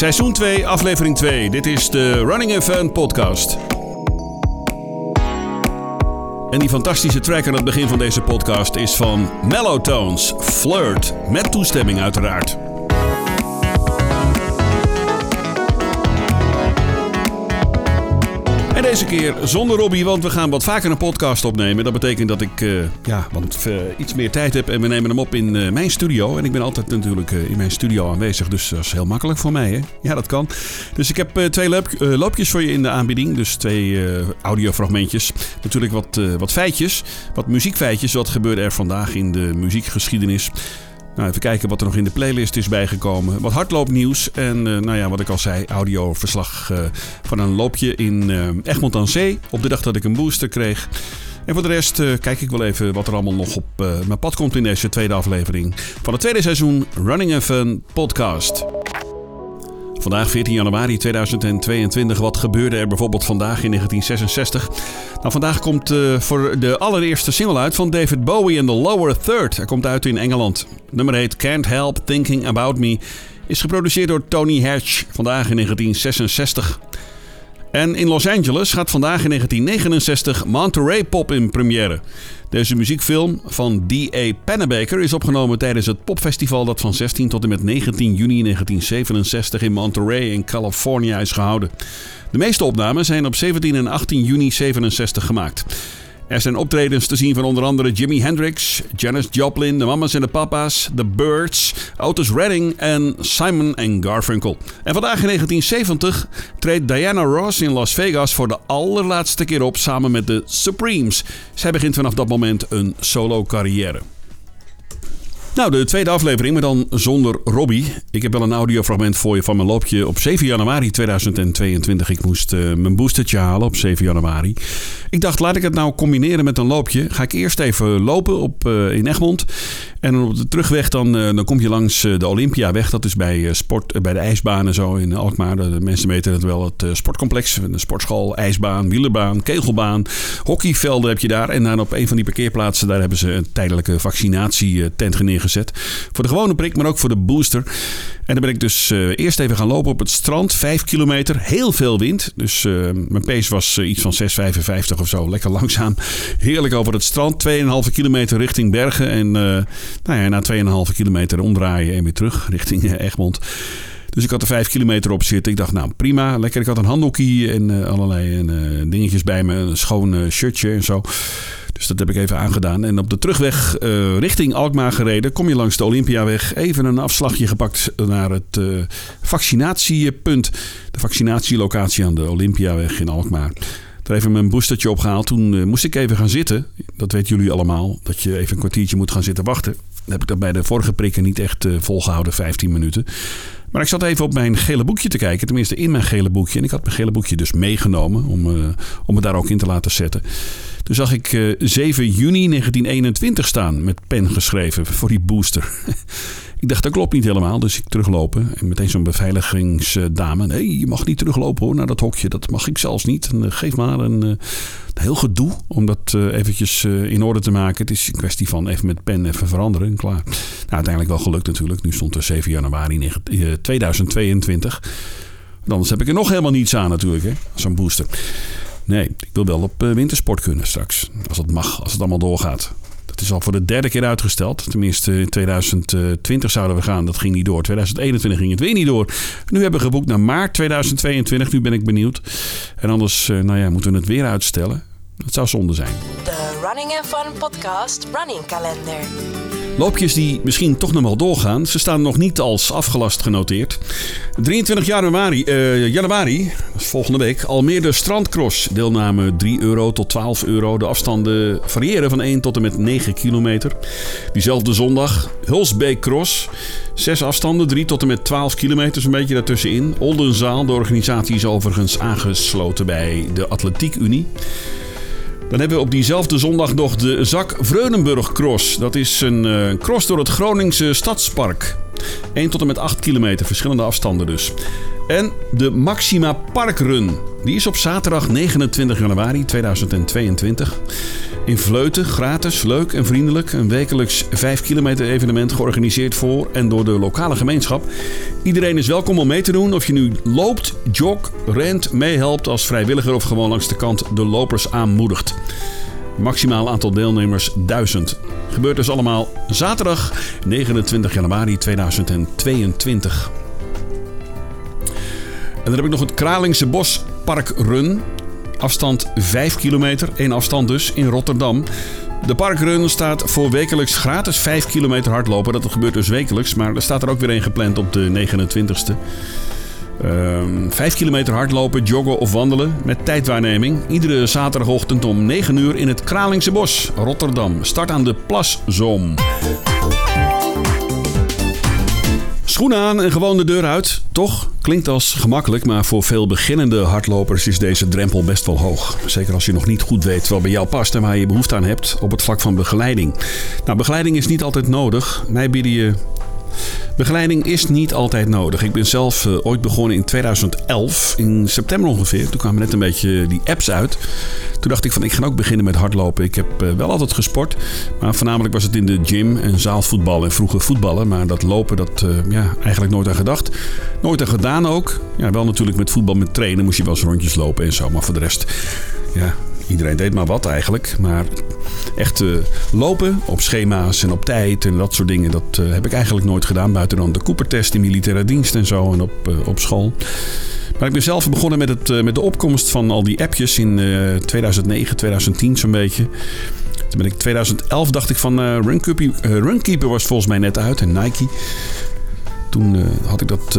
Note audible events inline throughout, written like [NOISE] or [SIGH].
Seizoen 2, aflevering 2. Dit is de Running Fun podcast. En die fantastische track aan het begin van deze podcast is van Mellowtones, Flirt, met toestemming uiteraard. Deze keer zonder Robbie, want we gaan wat vaker een podcast opnemen. Dat betekent dat ik uh, ja, wat, uh, iets meer tijd heb en we nemen hem op in uh, mijn studio. En ik ben altijd natuurlijk in mijn studio aanwezig, dus dat is heel makkelijk voor mij. Hè? Ja, dat kan. Dus ik heb twee loop, loopjes voor je in de aanbieding. Dus twee audiofragmentjes. Natuurlijk wat, wat feitjes, wat muziekfeitjes. Wat gebeurde er vandaag in de muziekgeschiedenis? Nou, even kijken wat er nog in de playlist is bijgekomen. Wat hardloopnieuws en uh, nou ja, wat ik al zei, audioverslag uh, van een loopje in uh, Egmond aan Zee. Op de dag dat ik een booster kreeg. En voor de rest kijk ik wel even wat er allemaal nog op mijn pad komt in deze tweede aflevering van het tweede seizoen Running Fun podcast. Vandaag 14 januari 2022. Wat gebeurde er bijvoorbeeld vandaag in 1966? Nou, vandaag komt uh, voor de allereerste single uit van David Bowie in The Lower Third. Hij komt uit in Engeland. nummer heet Can't Help Thinking About Me. Is geproduceerd door Tony Hatch. Vandaag in 1966. En in Los Angeles gaat vandaag in 1969 Monterey Pop in première. Deze muziekfilm van D.A. Pennebaker is opgenomen tijdens het popfestival dat van 16 tot en met 19 juni 1967 in Monterey in Californië is gehouden. De meeste opnames zijn op 17 en 18 juni 67 gemaakt. Er zijn optredens te zien van onder andere Jimi Hendrix, Janis Joplin, de Mamas en de Papa's, The Birds, Otis Redding en Simon Garfunkel. En vandaag in 1970 treedt Diana Ross in Las Vegas voor de allerlaatste keer op samen met de Supremes. Zij begint vanaf dat moment een solo carrière. Nou, de tweede aflevering, maar dan zonder Robbie. Ik heb wel een audiofragment voor je van mijn loopje op 7 januari 2022. Ik moest uh, mijn boostertje halen op 7 januari. Ik dacht, laat ik het nou combineren met een loopje. Ga ik eerst even lopen op, uh, in Egmond. En op de terugweg dan, uh, dan kom je langs de Olympiaweg. Dat is bij, sport, bij de ijsbaan en zo in Alkmaar. De mensen weten het wel, het sportcomplex. Een sportschool, ijsbaan, wielerbaan, kegelbaan. Hockeyvelden heb je daar. En dan op een van die parkeerplaatsen, daar hebben ze een tijdelijke vaccinatietent geneerd gezet. Voor de gewone prik, maar ook voor de booster. En dan ben ik dus uh, eerst even gaan lopen op het strand. Vijf kilometer, heel veel wind. Dus uh, mijn pace was uh, iets van 6,55 of zo. Lekker langzaam. Heerlijk over het strand. 2,5 kilometer richting Bergen. En nou ja, na 2,5 kilometer omdraaien en weer terug richting Egmond. Dus ik had er vijf kilometer op zitten. Ik dacht, nou prima, lekker. Ik had een handdoekje en allerlei dingetjes bij me. Een schoon shirtje en zo. Dus dat heb ik even aangedaan. En op de terugweg uh, richting Alkmaar gereden. Kom je langs de Olympiaweg. Even een afslagje gepakt naar het uh, vaccinatiepunt. De vaccinatielocatie aan de Olympiaweg in Alkmaar. Daar even mijn boostertje opgehaald. Toen uh, moest ik even gaan zitten. Dat weten jullie allemaal. Dat je even een kwartiertje moet gaan zitten wachten. Dat heb ik dat bij de vorige prikken niet echt volgehouden. 15 minuten. Maar ik zat even op mijn gele boekje te kijken. Tenminste in mijn gele boekje. En ik had mijn gele boekje dus meegenomen. Om, om het daar ook in te laten zetten. Toen zag ik uh, 7 juni 1921 staan met pen geschreven voor die booster. [LAUGHS] ik dacht, dat klopt niet helemaal. Dus ik teruglopen. En meteen zo'n beveiligingsdame. Nee, je mag niet teruglopen hoor naar dat hokje. Dat mag ik zelfs niet. En, uh, geef maar heel gedoe om dat uh, eventjes in orde te maken. Het is een kwestie van even met pen even veranderen. En klaar. Nou, uiteindelijk wel gelukt natuurlijk. Nu stond er 7 januari 2022. anders heb ik er nog helemaal niets aan natuurlijk. Zo'n booster. Nee, ik wil wel op wintersport kunnen straks. Als het mag, als het allemaal doorgaat. Dat is al voor de derde keer uitgesteld. Tenminste, in 2020 zouden we gaan. Dat ging niet door. 2021 ging het weer niet door. Nu hebben we geboekt naar maart 2022. Nu ben ik benieuwd. En anders uh, nou ja, moeten we het weer uitstellen. Dat zou zonde zijn. De Running and Fun Podcast Running Calendar. Loopjes die misschien toch nog wel doorgaan. Ze staan nog niet als afgelast genoteerd. 23 januari, uh, januari volgende week, Almere Strandcross. Deelname 3 euro tot 12 euro. De afstanden variëren van 1 tot en met 9 kilometer. Diezelfde zondag Hulsbeek Cross. Zes afstanden, 3 tot en met 12 kilometer, een beetje daartussenin. Oldenzaal, de organisatie is overigens aangesloten bij de Atletiek Unie. Dan hebben we op diezelfde zondag nog de Zak Vreunenburg Cross. Dat is een uh, cross door het Groningse Stadspark. 1 tot en met 8 kilometer, verschillende afstanden dus. En de Maxima Parkrun. Die is op zaterdag 29 januari 2022. In Vleuten, gratis, leuk en vriendelijk. Een wekelijks 5 kilometer evenement georganiseerd voor en door de lokale gemeenschap. Iedereen is welkom om mee te doen. Of je nu loopt, jog, rent, meehelpt als vrijwilliger of gewoon langs de kant de lopers aanmoedigt. Maximaal aantal deelnemers 1000. Gebeurt dus allemaal zaterdag 29 januari 2022. En dan heb ik nog het Kralingse Bos Park Run. Afstand 5 kilometer, één afstand dus, in Rotterdam. De parkrun staat voor wekelijks gratis 5 kilometer hardlopen. Dat gebeurt dus wekelijks, maar er staat er ook weer een gepland op de 29ste. Um, 5 kilometer hardlopen, joggen of wandelen met tijdwaarneming. Iedere zaterdagochtend om 9 uur in het Kralingse Bos, Rotterdam. Start aan de Plaszoom. Schoenen aan en gewoon de deur uit. Toch? Klinkt als gemakkelijk, maar voor veel beginnende hardlopers is deze drempel best wel hoog. Zeker als je nog niet goed weet wat bij jou past en waar je behoefte aan hebt op het vlak van begeleiding. Nou, begeleiding is niet altijd nodig. Mij bieden je Begeleiding is niet altijd nodig. Ik ben zelf uh, ooit begonnen in 2011, in september ongeveer. Toen kwamen net een beetje die apps uit. Toen dacht ik van ik ga ook beginnen met hardlopen. Ik heb uh, wel altijd gesport, maar voornamelijk was het in de gym en zaalvoetbal en vroeger voetballen. Maar dat lopen, dat uh, ja, eigenlijk nooit aan gedacht. Nooit aan gedaan ook. Ja, wel natuurlijk met voetbal, met trainen moest je wel eens rondjes lopen en zo. Maar voor de rest, ja, iedereen deed maar wat eigenlijk. Maar echt uh, lopen op schema's en op tijd en dat soort dingen, dat uh, heb ik eigenlijk nooit gedaan. Buiten dan de Cooper-test in militaire dienst en zo en op, uh, op school. Maar ik ben zelf begonnen met, het, met de opkomst van al die appjes in 2009, 2010 zo'n beetje. Toen ben ik 2011 dacht ik van Runkeeper, Runkeeper was volgens mij net uit en Nike. Toen had ik dat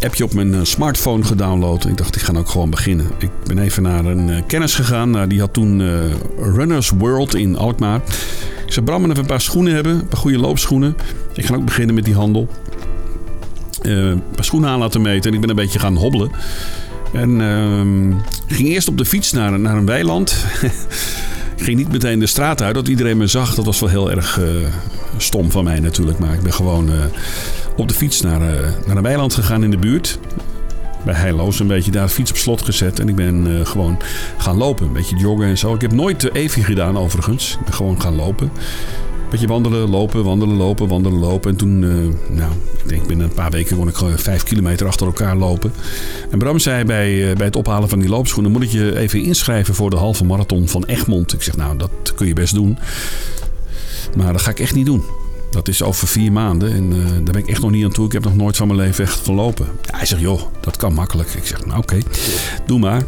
appje op mijn smartphone gedownload. Ik dacht, ik ga ook gewoon beginnen. Ik ben even naar een kennis gegaan. Nou, die had toen uh, Runners World in Alkmaar. Ik zei, Bram, even een paar schoenen hebben. Een paar goede loopschoenen. Ik ga ook beginnen met die handel. Een paar schoenen aan laten meten. En ik ben een beetje gaan hobbelen. En uh, ging eerst op de fiets naar, naar een weiland. [LAUGHS] ging niet meteen de straat uit, dat iedereen me zag. Dat was wel heel erg stom van mij natuurlijk. Maar ik ben gewoon op de fiets naar, uh, naar een weiland gegaan in de buurt. Bij Heiloos een beetje daar fiets op slot gezet. En ik ben gewoon gaan lopen. Een beetje joggen en zo. Ik heb nooit EVI gedaan overigens. Ik ben gewoon gaan lopen. Beetje wandelen, lopen, wandelen, lopen, wandelen, lopen. En toen, uh, nou, ik denk binnen een paar weken kon ik gewoon vijf kilometer achter elkaar lopen. En Bram zei bij, bij het ophalen van die loopschoenen... moet ik je even inschrijven voor de halve marathon van Egmond. Ik zeg, nou, dat kun je best doen. Maar dat ga ik echt niet doen. Dat is over vier maanden en uh, daar ben ik echt nog niet aan toe. Ik heb nog nooit van mijn leven echt gelopen. Hij zegt, joh, dat kan makkelijk. Ik zeg, nou oké, doe maar.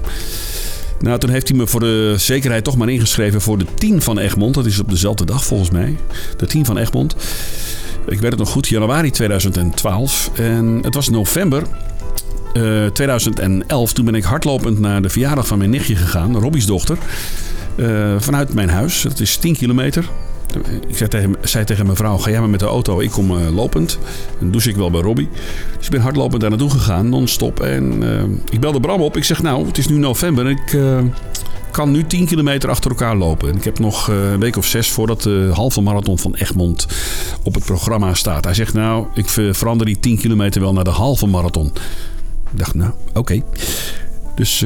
Nou, toen heeft hij me voor de zekerheid toch maar ingeschreven voor de 10 van Egmond. Dat is op dezelfde dag volgens mij. De 10 van Egmond. Ik weet het nog goed, januari 2012. En het was november uh, 2011. Toen ben ik hardlopend naar de verjaardag van mijn nichtje gegaan, Robbie's dochter. Uh, vanuit mijn huis. Dat is 10 kilometer. Ik zei tegen, zei tegen mijn vrouw, ga jij maar met de auto, ik kom uh, lopend. En douche ik wel bij Robbie. Dus ik ben hardlopend daar naartoe gegaan, non-stop. En uh, ik belde Bram op. Ik zeg, nou, het is nu november en ik uh, kan nu 10 kilometer achter elkaar lopen. En ik heb nog een week of zes voordat de halve marathon van Egmond op het programma staat. Hij zegt, nou, ik verander die 10 kilometer wel naar de halve marathon. Ik dacht, nou, oké. Dus...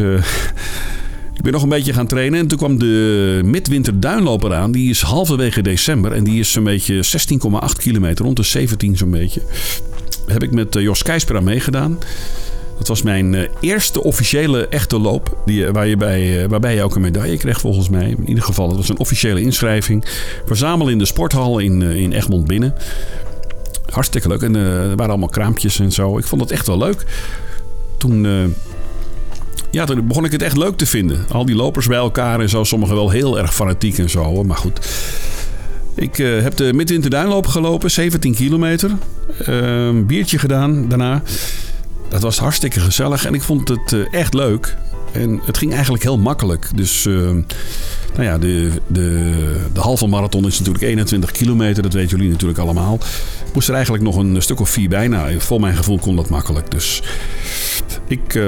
Ik ben nog een beetje gaan trainen en toen kwam de midwinter duinloper aan. Die is halverwege december en die is zo'n beetje 16,8 kilometer, rond de 17 zo'n beetje. Heb ik met Jos Keijsper aan meegedaan. Dat was mijn eerste officiële echte loop. Die, waar je bij, waarbij je ook een medaille kreeg volgens mij. In ieder geval, het was een officiële inschrijving. Verzamelen in de sporthal in, in Egmond binnen. Hartstikke leuk. En er waren allemaal kraampjes en zo. Ik vond het echt wel leuk. Toen... ja, toen begon ik het echt leuk te vinden. Al die lopers bij elkaar en zo. Sommigen wel heel erg fanatiek en zo. Maar goed. Ik uh, heb de midwinter duinloop gelopen. 17 kilometer. Een biertje gedaan daarna. Dat was hartstikke gezellig. En ik vond het uh, echt leuk. En het ging eigenlijk heel makkelijk. Dus nou ja, de, de, de halve marathon is natuurlijk 21 kilometer. Dat weten jullie natuurlijk allemaal. Ik moest er eigenlijk nog een stuk of vier bij. Nou, voor mijn gevoel kon dat makkelijk. Dus ik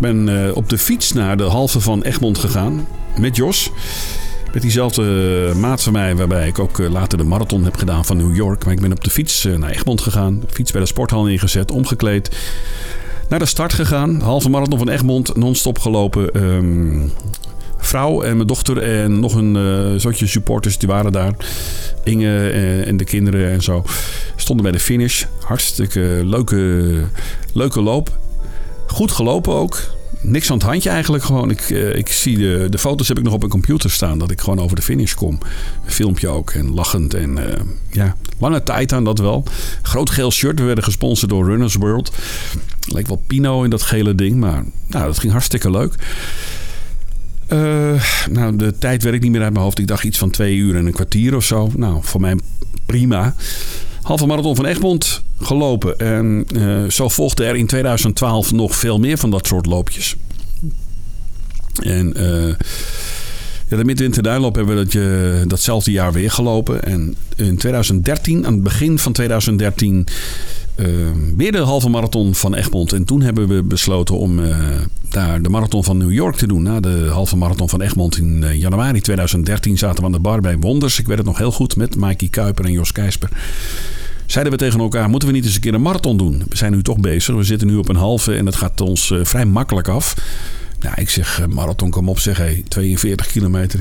ben uh, op de fiets naar de halve van Egmond gegaan met Jos. Met diezelfde maat van mij, waarbij ik ook uh, later de marathon heb gedaan van New York. Maar ik ben op de fiets naar Egmond gegaan. Fiets bij de sporthal ingezet, omgekleed. Naar de start gegaan. Halve marathon van Egmond, non-stop gelopen. Um, vrouw en mijn dochter en nog een uh, supporters, die waren daar. Inge en de kinderen en zo. Stonden bij de finish. Hartstikke leuke, leuke loop. Goed gelopen ook niks aan het handje eigenlijk. Gewoon, ik, uh, ik zie de, de foto's heb ik nog op mijn computer staan. Dat ik gewoon over de finish kom. Een filmpje ook. En lachend. En uh, ja, lange tijd aan dat wel. Groot geel shirt. We werden gesponsord door Runners World. Leek wel Pino in dat gele ding. Maar nou, dat ging hartstikke leuk. Uh, nou, de tijd werkt niet meer uit mijn hoofd. Ik dacht iets van twee uur en een kwartier of zo. Nou, voor mij prima halve marathon van Egmond gelopen. En uh, zo volgde er in 2012 nog veel meer van dat soort loopjes. En uh, ja, de Midwinter Duinloop hebben we dat, uh, datzelfde jaar weer gelopen. En in 2013, aan het begin van 2013, weer de halve marathon van Egmond. En toen hebben we besloten om daar de marathon van New York te doen. Na de halve marathon van Egmond in januari 2013 zaten we aan de bar bij Wonders. Ik weet het nog heel goed met Mikey Kuiper en Jos Keisper zeiden we tegen elkaar: moeten we niet eens een keer een marathon doen? We zijn nu toch bezig. We zitten nu op een halve en dat gaat ons uh, vrij makkelijk af. Nou, ik zeg: uh, marathon, kom op, zeg hey, 42 kilometer.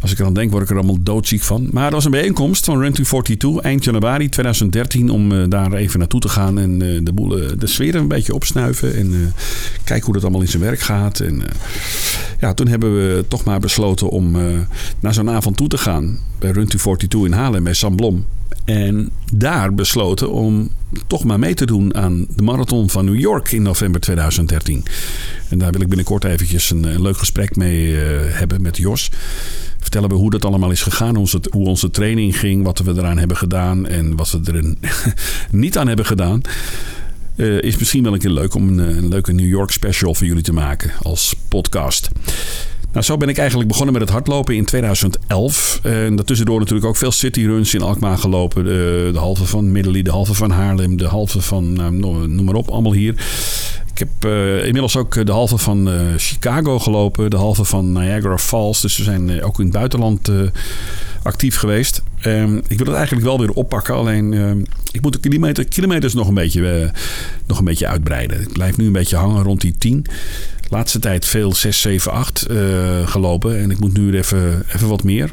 Als ik er aan denk, word ik er allemaal doodziek van. Maar dat was een bijeenkomst van Run 242 eind januari 2013 om uh, daar even naartoe te gaan en de, boel, de sfeer een beetje opsnuiven en kijken hoe dat allemaal in zijn werk gaat. En ja, toen hebben we toch maar besloten om naar zo'n avond toe te gaan bij Run 242 in Haarlem bij Sam Blom. En daar besloten om toch maar mee te doen aan de marathon van New York in november 2013. En daar wil ik binnenkort eventjes een, leuk gesprek mee uh, hebben met Jos. Vertellen we hoe dat allemaal is gegaan, hoe onze training ging, wat we eraan hebben gedaan en wat we er [LAUGHS] niet aan hebben gedaan. Uh, is misschien wel een keer leuk om een, een leuke New York special voor jullie te maken als podcast. Nou, zo ben ik eigenlijk begonnen met het hardlopen in 2011. En daartussendoor natuurlijk ook veel cityruns in Alkmaar gelopen. De, de halve van Middelly, de halve van Haarlem, de halve van, nou, noem maar op, allemaal hier. Ik heb uh, inmiddels ook de halve van uh, Chicago gelopen, de halve van Niagara Falls. Dus we zijn ook in het buitenland actief geweest. Um, ik wil het eigenlijk wel weer oppakken, alleen ik moet de kilometer, kilometers nog een, beetje, nog een beetje uitbreiden. Ik blijf nu een beetje hangen rond die 10. Laatste tijd veel 6, 7, 8 uh, gelopen. En ik moet nu even, even wat meer.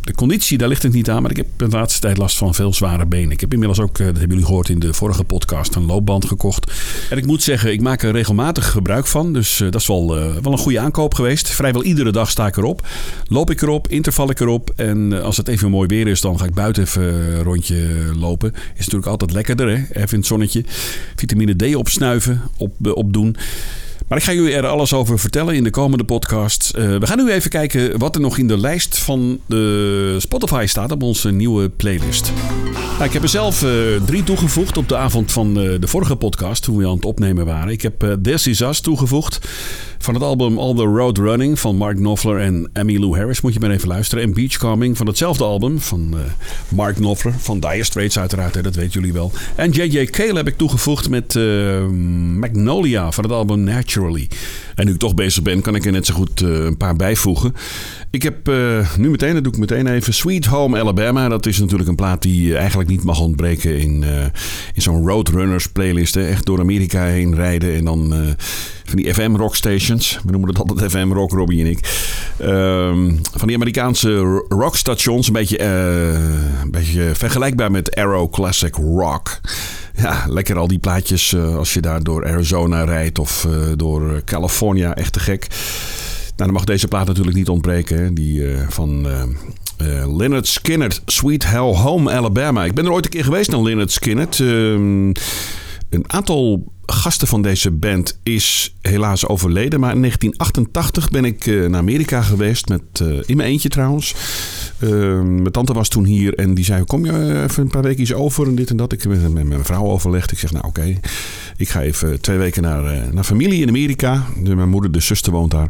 De conditie, daar ligt het niet aan. Maar ik heb de laatste tijd last van veel zware benen. Ik heb inmiddels ook, dat hebben jullie gehoord in de vorige podcast, een loopband gekocht. En ik moet zeggen, ik maak er regelmatig gebruik van. Dus uh, dat is wel, uh, wel een goede aankoop geweest. Vrijwel iedere dag sta ik erop. Loop ik erop, interval ik erop. En als het even mooi weer is, dan ga ik buiten even een rondje lopen. Is natuurlijk altijd lekkerder, hè? Even in het zonnetje. Vitamine D opsnuiven, op, opdoen. Maar ik ga jullie er alles over vertellen in de komende podcast. Uh, we gaan nu even kijken wat er nog in de lijst van de Spotify staat op onze nieuwe playlist. Nou, ik heb er zelf uh, drie toegevoegd op de avond van uh, de vorige podcast, toen we aan het opnemen waren. Ik heb This Is Us toegevoegd van het album All the Road Running van Mark Knopfler en Emmylou Harris. Moet je maar even luisteren. En Beachcombing van hetzelfde album van Mark Knopfler, van Dire Straits uiteraard, dat weten jullie wel. En J.J. Cale heb ik toegevoegd met Magnolia van het album En nu ik toch bezig ben, kan ik er net zo goed uh, een paar bijvoegen. Ik heb uh, nu meteen, dat doe ik meteen even, Sweet Home Alabama. Dat is natuurlijk een plaat die eigenlijk niet mag ontbreken in, in zo'n Roadrunners playlist. Echt door Amerika heen rijden en dan van die FM rock stations. We noemen het altijd FM rock, Robbie en ik. Um, van die Amerikaanse rockstations. Een beetje, een beetje vergelijkbaar met Arrow Classic Rock ja, lekker al die plaatjes uh, als je daar door Arizona rijdt of uh, door California. Echt te gek. Nou, dan mag deze plaat natuurlijk niet ontbreken. Die uh, van Leonard Skinner, Sweet Hell Home, Alabama. Ik ben er ooit een keer geweest naar Leonard Skinner. Ehm, een aantal gasten van deze band is helaas overleden. Maar in 1988 ben ik naar Amerika geweest. Met, in mijn eentje trouwens. Uh, mijn tante was toen hier en die zei: Kom je even een paar weken over en dit en dat. Ik heb met mijn vrouw overlegd. Ik zeg: Nou, oké. Ik ga even twee weken naar, naar familie in Amerika. De, mijn moeder, de zuster, woont daar.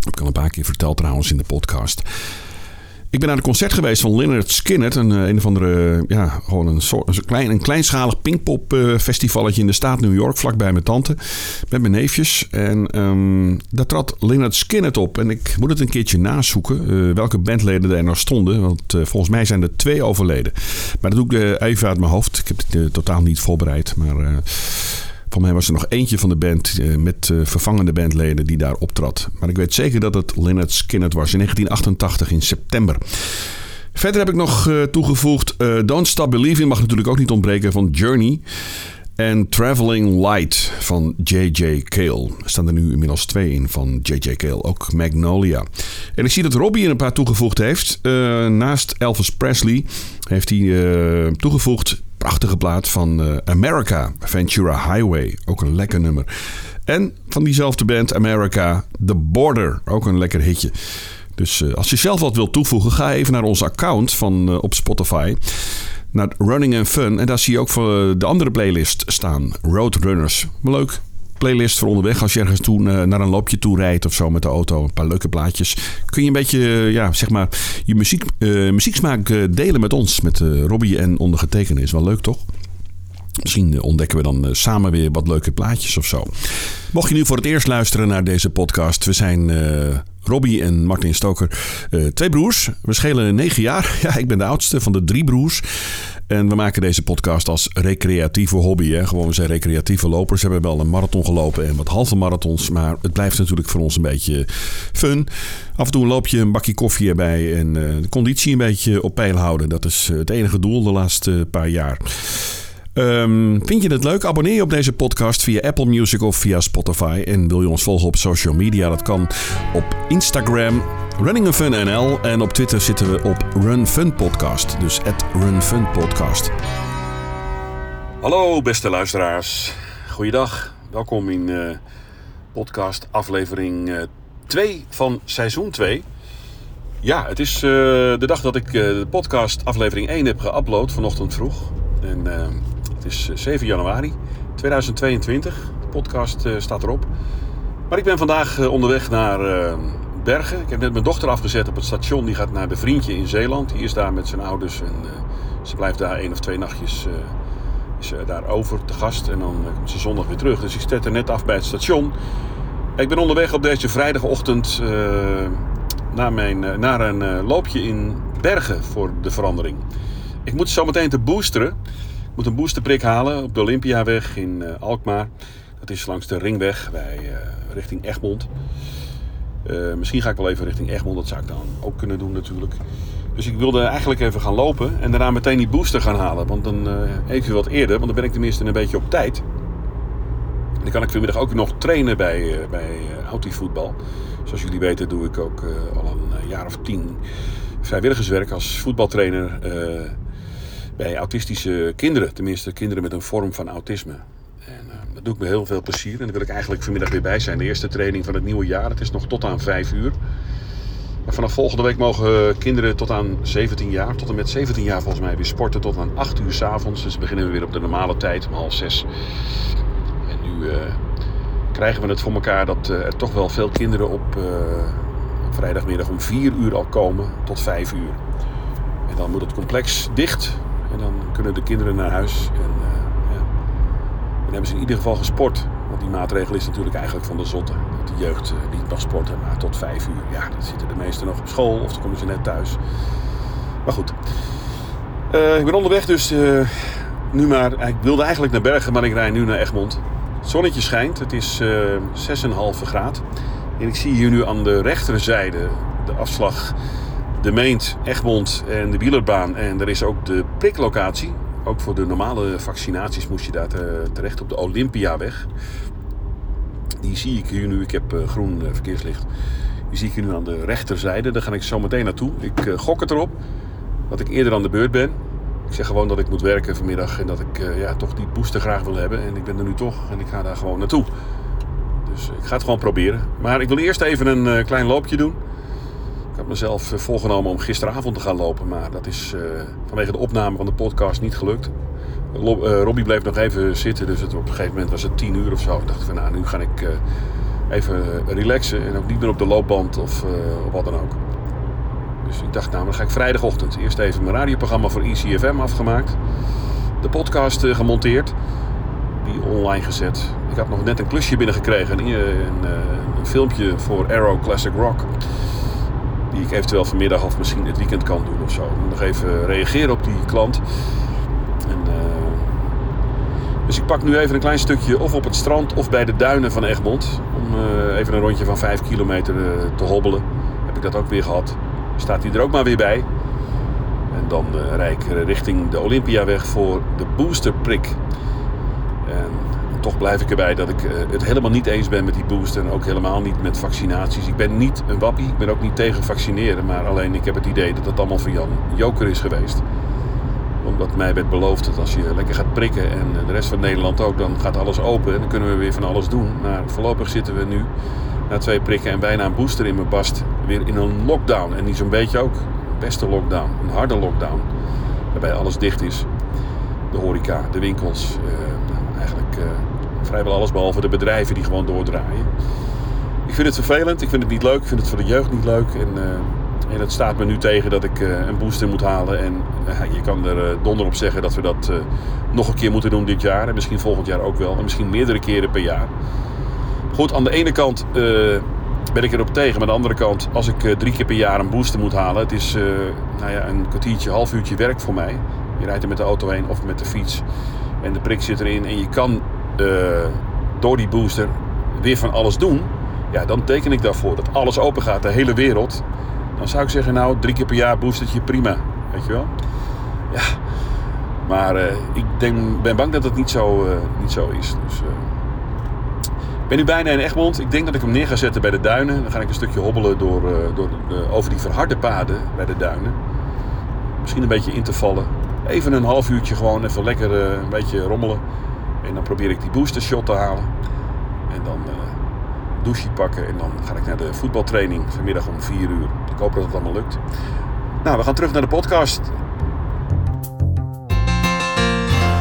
Heb ik al een paar keer verteld trouwens in de podcast. Ik ben naar een concert geweest van Leonard Skinner. Een, een of andere, ja, gewoon een, soort, een, klein, een kleinschalig pinkpop uh, festivalletje in de staat New York. Vlakbij mijn tante. Met mijn neefjes. En um, daar trad Leonard Skinner op. En ik moet het een keertje nazoeken. Welke bandleden er nog stonden. Want volgens mij zijn er twee overleden. Maar dat doe ik even uit mijn hoofd. Ik heb het totaal niet voorbereid. Maar Voor mij was er nog eentje van de band eh, met uh, vervangende bandleden die daar optrad. Maar ik weet zeker dat het Leonard Skinner was in 1988 in september. Verder heb ik nog uh, toegevoegd Don't Stop Believing mag natuurlijk ook niet ontbreken van Journey. En Traveling Light van J.J. Cale. Er staan er nu inmiddels twee in van J.J. Cale. Ook Magnolia. En ik zie dat Robbie er een paar toegevoegd heeft. Naast Elvis Presley heeft hij toegevoegd. Prachtige plaat van uh, America. Ventura Highway. Ook een lekker nummer. En van diezelfde band America. The Border. Ook een lekker hitje. Dus uh, als je zelf wat wilt toevoegen, ga even naar ons account van, uh, op Spotify. Naar Running and Fun. En daar zie je ook voor de andere playlist staan. Roadrunners. Leuk. Playlist voor onderweg als je ergens toe, uh, naar een loopje toe rijdt of zo met de auto. Een paar leuke plaatjes. Kun je een beetje, ja, zeg maar, je muziek, muzieksmaak delen met ons. Met Robbie en ondergetekende. Is wel leuk, toch? Misschien ontdekken we dan samen weer wat leuke plaatjes of zo. Mocht je nu voor het eerst luisteren naar deze podcast. We zijn uh, Robbie en Martin Stoker. Twee broers. We schelen negen jaar. [LAUGHS] Ja, ik ben de oudste van de drie broers. En we maken deze podcast als recreatieve hobby. Hè. Gewoon, we zijn recreatieve lopers. We hebben wel een marathon gelopen en wat halve marathons. Maar het blijft natuurlijk voor ons een beetje fun. Af en toe loop je een bakje koffie erbij en de conditie een beetje op peil houden. Dat is het enige doel de laatste paar jaar. Um, vind je het leuk? Abonneer je op deze podcast via Apple Music of via Spotify. En wil je ons volgen op social media? Dat kan op Instagram, Running Fun NL. En op Twitter zitten we op Run Fun Podcast. Dus at Run Fun Podcast. Hallo beste luisteraars. Goeiedag. Welkom in uh, podcast aflevering 2 uh, van seizoen 2. Ja, het is uh, de dag dat ik de podcast aflevering 1 heb geüpload vanochtend vroeg. En het is 7 januari 2022. De podcast uh, staat erop. Maar ik ben vandaag uh, onderweg naar Bergen. Ik heb net mijn dochter afgezet op het station. Die gaat naar de vriendje in Zeeland. Die is daar met zijn ouders. En ze blijft daar één of twee nachtjes is, daar over te gast. En dan komt ze zondag weer terug. Dus ik zet er net af bij het station. Ik ben onderweg op deze vrijdagochtend naar, mijn, naar een loopje in Bergen voor de verandering. Ik moet zo meteen te boosteren. Moet een boosterprik halen op de Olympiaweg in uh, Alkmaar. Dat is langs de ringweg bij, uh, richting Egmond. Uh, misschien ga ik wel even richting Egmond. Dat zou ik dan ook kunnen doen natuurlijk. Dus ik wilde eigenlijk even gaan lopen en daarna meteen die booster gaan halen. Want dan even wat eerder, want dan ben ik tenminste een beetje op tijd. Dan kan ik vanmiddag ook nog trainen bij, bij voetbal. Zoals jullie weten doe ik ook al een jaar of tien vrijwilligerswerk als voetbaltrainer bij autistische kinderen. Tenminste, kinderen met een vorm van autisme. En uh, dat doe ik met heel veel plezier. En daar wil ik eigenlijk vanmiddag weer bij zijn. De eerste training van het nieuwe jaar. Het is nog tot aan 5 uur. Maar vanaf volgende week mogen kinderen tot aan 17 jaar, tot en met 17 jaar volgens mij, weer sporten tot aan 8 uur s avonds. Dus beginnen we weer op de normale tijd, om half 6. En nu uh, krijgen we het voor elkaar dat uh, er toch wel veel kinderen op, op vrijdagmiddag om 4 uur al komen tot 5 uur. En dan moet het complex dicht. En dan kunnen de kinderen naar huis. En uh, ja, dan hebben ze in ieder geval gesport. Want die maatregel is natuurlijk eigenlijk van de zotte. Dat de jeugd uh, niet mag sporten, maar tot vijf uur. Ja, dan zitten de meesten nog op school of dan komen ze net thuis. Maar goed. Uh, ik ben onderweg dus nu maar... Ik wilde eigenlijk naar Bergen, maar ik rij nu naar Egmond. Het zonnetje schijnt. Het is 6,5 graad. En ik zie hier nu aan de rechterzijde de afslag de Meent, Egmond en de wielerbaan. En er is ook de priklocatie. Ook voor de normale vaccinaties moest je daar terecht op de Olympiaweg. Die zie ik hier nu. Ik heb uh, groen uh, verkeerslicht. Die zie ik hier nu aan de rechterzijde. Daar ga ik zo meteen naartoe. Ik gok het erop dat ik eerder aan de beurt ben. Ik zeg gewoon dat ik moet werken vanmiddag en dat ik ja, toch die booster graag wil hebben. En ik ben er nu toch en ik ga daar gewoon naartoe. Dus ik ga het gewoon proberen. Maar ik wil eerst even een klein loopje doen. Ik had mezelf eh, voorgenomen om gisteravond te gaan lopen, maar dat is uh, vanwege de opname van de podcast niet gelukt. Uh, Robbie bleef nog even zitten, dus op een gegeven moment was het tien uur of zo. Ik dacht van nou, nu ga ik even relaxen en ook niet meer op de loopband of, wat dan ook. Dus ik dacht nou, dan ga ik vrijdagochtend eerst even mijn radioprogramma voor ECFM afgemaakt. De podcast gemonteerd, die online gezet. Ik had nog net een klusje binnengekregen, een, een, een filmpje voor Arrow Classic Rock die ik eventueel vanmiddag of misschien het weekend kan doen of zo. Nog even reageren op die klant. En uh, Dus ik pak nu even een klein stukje of op het strand of bij de duinen van Egmond. Om uh, even een rondje van 5 kilometer uh, te hobbelen. Heb ik dat ook weer gehad. Staat hij er ook maar weer bij. En dan rijd ik richting de Olympiaweg voor de boosterprik. Toch blijf ik erbij dat ik het helemaal niet eens ben met die booster. En ook helemaal niet met vaccinaties. Ik ben niet een wappie. Ik ben ook niet tegen vaccineren. Maar alleen ik heb het idee dat het allemaal van Jan Joker is geweest omdat mij werd beloofd dat als je lekker gaat prikken en de rest van Nederland ook, dan gaat alles open en dan kunnen we weer van alles doen. Maar voorlopig zitten we nu, na twee prikken en bijna een booster in mijn bast, weer in een lockdown. En niet zo'n beetje ook, beste lockdown, een harde lockdown. Waarbij alles dicht is. De horeca, de winkels, eh, nou, eigenlijk eh, vrijwel alles behalve de bedrijven die gewoon doordraaien. Ik vind het vervelend, ik vind het niet leuk, ik vind het voor de jeugd niet leuk. En, uh, en het staat me nu tegen dat ik uh, een booster moet halen. En uh, je kan er donder op zeggen dat we dat nog een keer moeten doen dit jaar. En misschien volgend jaar ook wel. En misschien meerdere keren per jaar. Goed, aan de ene kant ben ik erop tegen. Maar aan de andere kant, als ik drie keer per jaar een booster moet halen. Het is nou ja, een kwartiertje, half uurtje werk voor mij. Je rijdt er met de auto heen of met de fiets. En de prik zit erin. En je kan door die booster weer van alles doen. Ja, dan teken ik daarvoor dat alles open gaat, de hele wereld. Dan zou ik zeggen, nou, drie keer per jaar boostertje, prima. Weet je wel? Ja. Maar uh, ik denk, ben bang dat het niet zo, uh, niet zo is. Dus. Ik ben nu bijna in Egmond. Ik denk dat ik hem neer ga zetten bij de duinen. Dan ga ik een stukje hobbelen door, door, over die verharde paden bij de duinen. Misschien een beetje in te vallen. Even een half uurtje gewoon even lekker een beetje rommelen. En dan probeer ik die booster shot te halen. En dan douche pakken. En dan ga ik naar de voetbaltraining vanmiddag om 4 uur. Ik hoop dat het allemaal lukt. Nou, we gaan terug naar de podcast.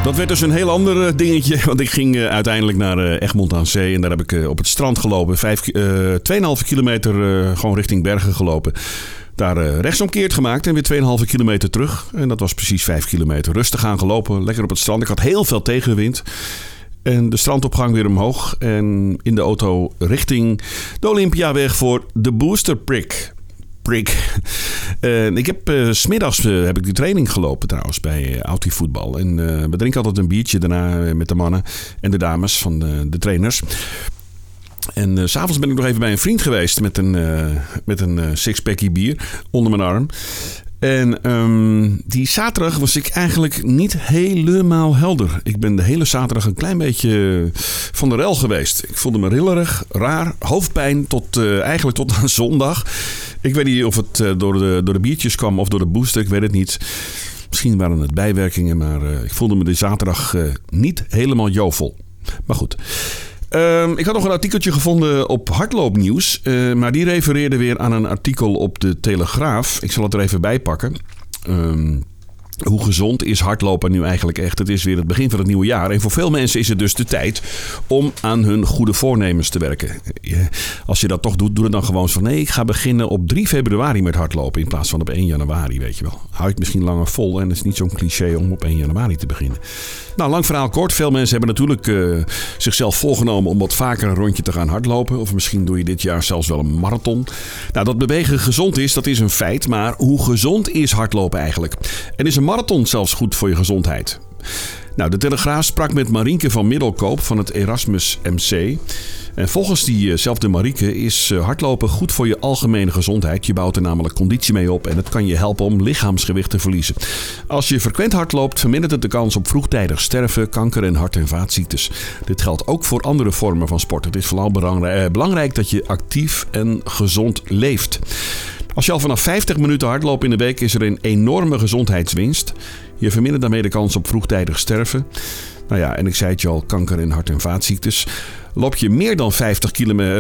Dat werd dus een heel ander eh, dingetje. Want ik ging uh, uiteindelijk naar uh, Egmond aan Zee. En daar heb ik uh, op het strand gelopen. 2,5 kilometer gewoon richting Bergen gelopen. Daar rechtsomkeerd gemaakt en weer 2,5 kilometer terug. En dat was precies 5 kilometer. Rustig aan gelopen, lekker op het strand. Ik had heel veel tegenwind. En de strandopgang weer omhoog. En in de auto richting de Olympiaweg voor de Booster Prick. Prick. Uh, [LAUGHS] ik heb uh, smiddags uh, heb ik die training gelopen trouwens bij uh, Voetbal. En we drinken altijd een biertje daarna met de mannen en de dames van de, de trainers. En s s'avonds ben ik nog even bij een vriend geweest met een, met een sixpackie bier onder mijn arm. En um, die zaterdag was ik eigenlijk niet helemaal helder. Ik ben de hele zaterdag een klein beetje van de rel geweest. Ik voelde me rillerig, raar, hoofdpijn tot uh, eigenlijk tot aan zondag. Ik weet niet of het uh, door, de, door de biertjes kwam of door de booster, ik weet het niet. Misschien waren het bijwerkingen, maar uh, ik voelde me de zaterdag niet helemaal jovel. Maar goed. Um, ik had nog een artikeltje gevonden op Hardloopnieuws. Uh, maar die refereerde weer aan een artikel op de Telegraaf. Ik zal het er even bij pakken. Um, hoe gezond is hardlopen nu eigenlijk echt? Het is weer het begin van het nieuwe jaar. En voor veel mensen is het dus de tijd om aan hun goede voornemens te werken. Als je dat toch doet, doe het dan gewoon van nee, ik ga beginnen op 3 februari met hardlopen in plaats van op 1 januari, weet je wel. Het misschien langer vol en het is niet zo'n cliché om op 1 januari te beginnen. Nou, lang verhaal kort. Veel mensen hebben natuurlijk uh, zichzelf voorgenomen om wat vaker een rondje te gaan hardlopen. Of misschien doe je dit jaar zelfs wel een marathon. Nou, dat bewegen gezond is, dat is een feit. Maar hoe gezond is hardlopen eigenlijk? En is een marathon zelfs goed voor je gezondheid? Nou, de Telegraaf sprak met Marienke van Middelkoop van het Erasmus MC. En volgens diezelfde Marieke is eh, hardlopen goed voor je algemene gezondheid. Je bouwt er namelijk conditie mee op en het kan je helpen om lichaamsgewicht te verliezen. Als je frequent hardloopt, vermindert het de kans op vroegtijdig sterven, kanker en hart- en vaatziektes. Dit geldt ook voor andere vormen van sport. Het is vooral eh, belangrijk dat je actief en gezond leeft. Als je al vanaf 50 minuten hardloopt in de week, is er een enorme gezondheidswinst. Je vermindert daarmee de kans op vroegtijdig sterven. Nou ja, en ik zei het je al, kanker en hart- en vaatziektes. Loop je meer dan 50,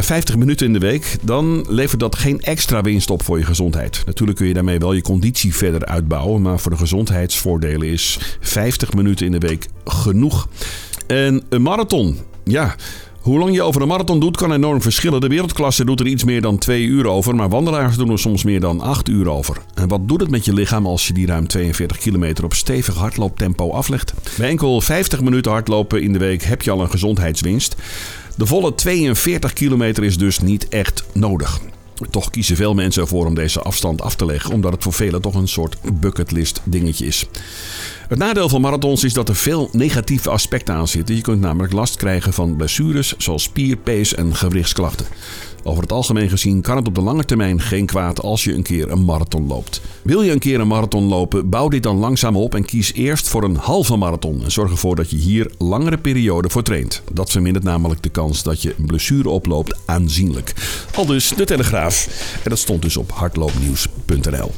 50 minuten in de week, dan levert dat geen extra winst op voor je gezondheid. Natuurlijk kun je daarmee wel je conditie verder uitbouwen, maar voor de gezondheidsvoordelen is 50 minuten in de week genoeg. En een marathon, ja, hoe lang je over een marathon doet kan enorm verschillen. De wereldklasse doet er iets meer dan 2 uur over, maar wandelaars doen er soms meer dan 8 uur over. En wat doet het met je lichaam als je die ruim 42 kilometer op stevig hardlooptempo aflegt? Bij enkel 50 minuten hardlopen in de week heb je al een gezondheidswinst. De volle 42 kilometer is dus niet echt nodig. Toch kiezen veel mensen ervoor om deze afstand af te leggen, omdat het voor velen toch een soort bucketlist dingetje is. Het nadeel van marathons is dat er veel negatieve aspecten aan zitten. Je kunt namelijk last krijgen van blessures zoals spier, pees en gewrichtsklachten. Over het algemeen gezien kan het op de lange termijn geen kwaad als je een keer een marathon loopt. Wil je een keer een marathon lopen, bouw dit dan langzaam op en kies eerst voor een halve marathon. En zorg ervoor dat je hier langere perioden voor traint. Dat vermindert namelijk de kans dat je een blessure oploopt aanzienlijk. Al dus de Telegraaf. En dat stond dus op hardloopnieuws.nl.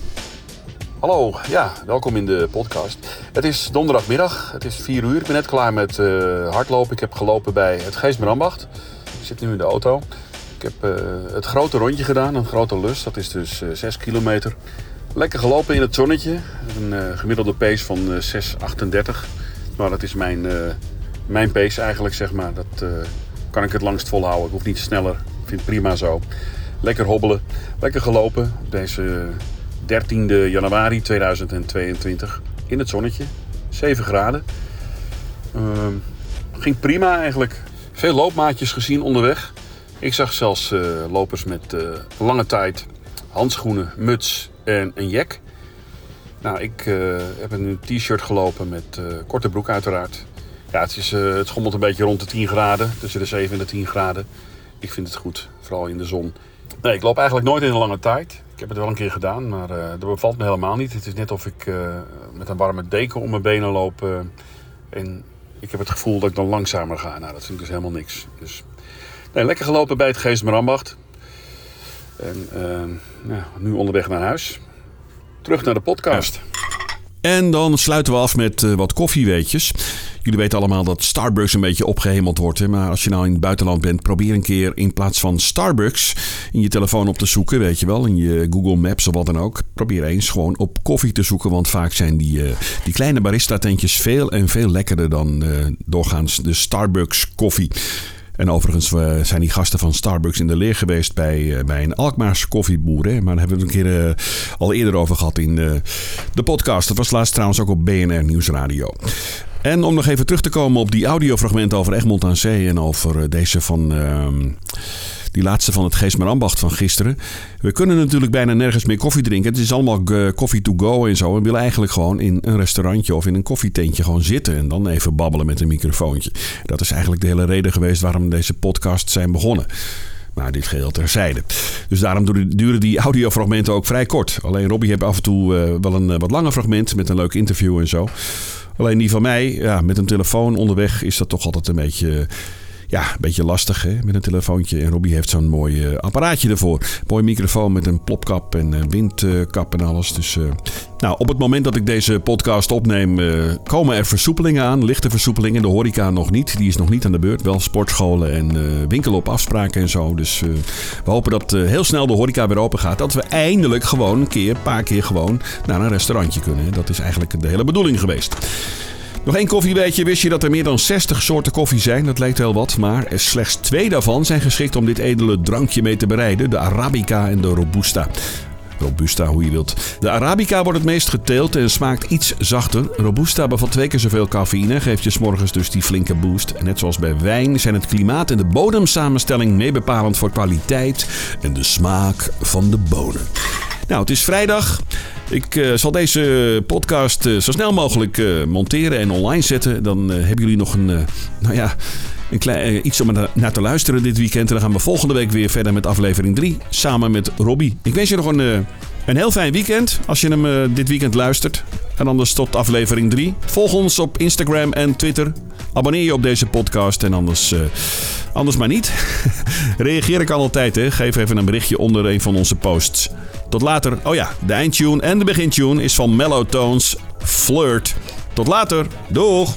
Hallo, ja, welkom in de podcast. Het is donderdagmiddag, het is 4 uur. Ik ben net klaar met uh, hardlopen. Ik heb gelopen bij het Geestmerambacht. Ik zit nu in de auto. Ik heb uh, het grote rondje gedaan, een grote lus. Dat is dus uh, 6 kilometer. Lekker gelopen in het zonnetje. Een gemiddelde pace van 6,38. Maar dat is mijn, mijn pace eigenlijk, zeg maar. Dat kan ik het langst volhouden. Ik hoef niet sneller. Ik vind het prima zo. Lekker hobbelen. Lekker gelopen op deze 13 januari 2022. In het zonnetje. 7 graden. Ehm, ging prima eigenlijk. Veel loopmaatjes gezien onderweg. Ik zag zelfs uh, lopers met uh, lange tijd, handschoenen, muts en een jack. Nou, ik uh, heb een t-shirt gelopen met korte broek uiteraard. Ja, het, is, het schommelt een beetje rond de 10 graden, tussen de 7 en de 10 graden. Ik vind het goed, vooral in de zon. Nee, ik loop eigenlijk nooit in een lange tijd. Ik heb het wel een keer gedaan, maar dat bevalt me helemaal niet. Het is net of ik met een warme deken om mijn benen loop. en ik heb het gevoel dat ik dan langzamer ga. Nou, dat vind ik dus helemaal niks. Dus lekker gelopen bij het Geestmerambacht. En ja, nu onderweg naar huis. Terug naar de podcast. En dan sluiten we af met wat koffieweetjes. Jullie weten allemaal dat Starbucks een beetje opgehemeld wordt. Hè? Maar als je nou in het buitenland bent, probeer een keer in plaats van Starbucks in je telefoon op te zoeken. Weet je wel, in je Google Maps of wat dan ook. Probeer eens gewoon op koffie te zoeken. Want vaak zijn die, uh, die kleine barista-tentjes veel en veel lekkerder dan uh, doorgaans de Starbucks koffie. En overigens zijn die gasten van Starbucks in de leer geweest bij, bij een Alkmaars koffieboer. Hè? Maar daar hebben we het een keer al eerder over gehad in de podcast. Dat was laatst trouwens ook op BNR Nieuwsradio. En om nog even terug te komen op die audiofragmenten over Egmond aan Zee en over deze van... Uh, die laatste van het Geesmer Ambacht van gisteren. We kunnen natuurlijk bijna nergens meer koffie drinken. Het is allemaal koffie to go en zo. We willen eigenlijk gewoon in een restaurantje of in een koffietentje gewoon zitten. En dan even babbelen met een microfoontje. Dat is eigenlijk de hele reden geweest waarom deze podcasts zijn begonnen. Maar dit geheel terzijde. Dus daarom duren die audiofragmenten ook vrij kort. Alleen Robbie heeft af en toe uh, wel een wat langer fragment met een leuk interview en zo. Alleen die van mij, ja, met een telefoon onderweg is dat toch altijd een beetje... Uh, ja, een beetje lastig hè? met een telefoontje. En Robbie heeft zo'n mooi uh, apparaatje ervoor. Mooi microfoon met een plopkap en een windkap en alles. Dus uh, nou, op het moment dat ik deze podcast opneem, uh, komen er versoepelingen aan. Lichte versoepelingen. De horeca nog niet. Die is nog niet aan de beurt. Wel sportscholen en winkelen op afspraken en zo. Dus we hopen dat heel snel de horeca weer open gaat. Dat we eindelijk gewoon een keer, een paar keer gewoon naar een restaurantje kunnen. Dat is eigenlijk de hele bedoeling geweest. Nog één koffieweetje. Wist je dat er meer dan 60 soorten koffie zijn? Dat lijkt wel wat, maar slechts twee daarvan zijn geschikt om dit edele drankje mee te bereiden. De Arabica en de Robusta. Robusta, hoe je wilt. De Arabica wordt het meest geteeld en smaakt iets zachter. Robusta bevat twee keer zoveel cafeïne, geeft je s'morgens dus die flinke boost. Net zoals bij wijn zijn het klimaat en de bodemsamenstelling meebepalend voor kwaliteit en de smaak van de bonen. Nou, het is vrijdag. Ik uh, zal deze podcast uh, zo snel mogelijk uh, monteren en online zetten. Dan hebben jullie nog een, nou ja, een klein, iets om naar te luisteren dit weekend. En dan gaan we volgende week weer verder met aflevering 3. Samen met Robbie. Ik wens je nog een, een heel fijn weekend als je hem dit weekend luistert. En anders tot aflevering 3. Volg ons op Instagram en Twitter. Abonneer je op deze podcast en anders, uh, anders maar niet. [LAUGHS] Reageer ik altijd, hè. Geef even een berichtje onder een van onze posts. Tot later. Oh ja, de eindtune en de begintune is van Mellow Tones Flirt. Tot later. Doeg!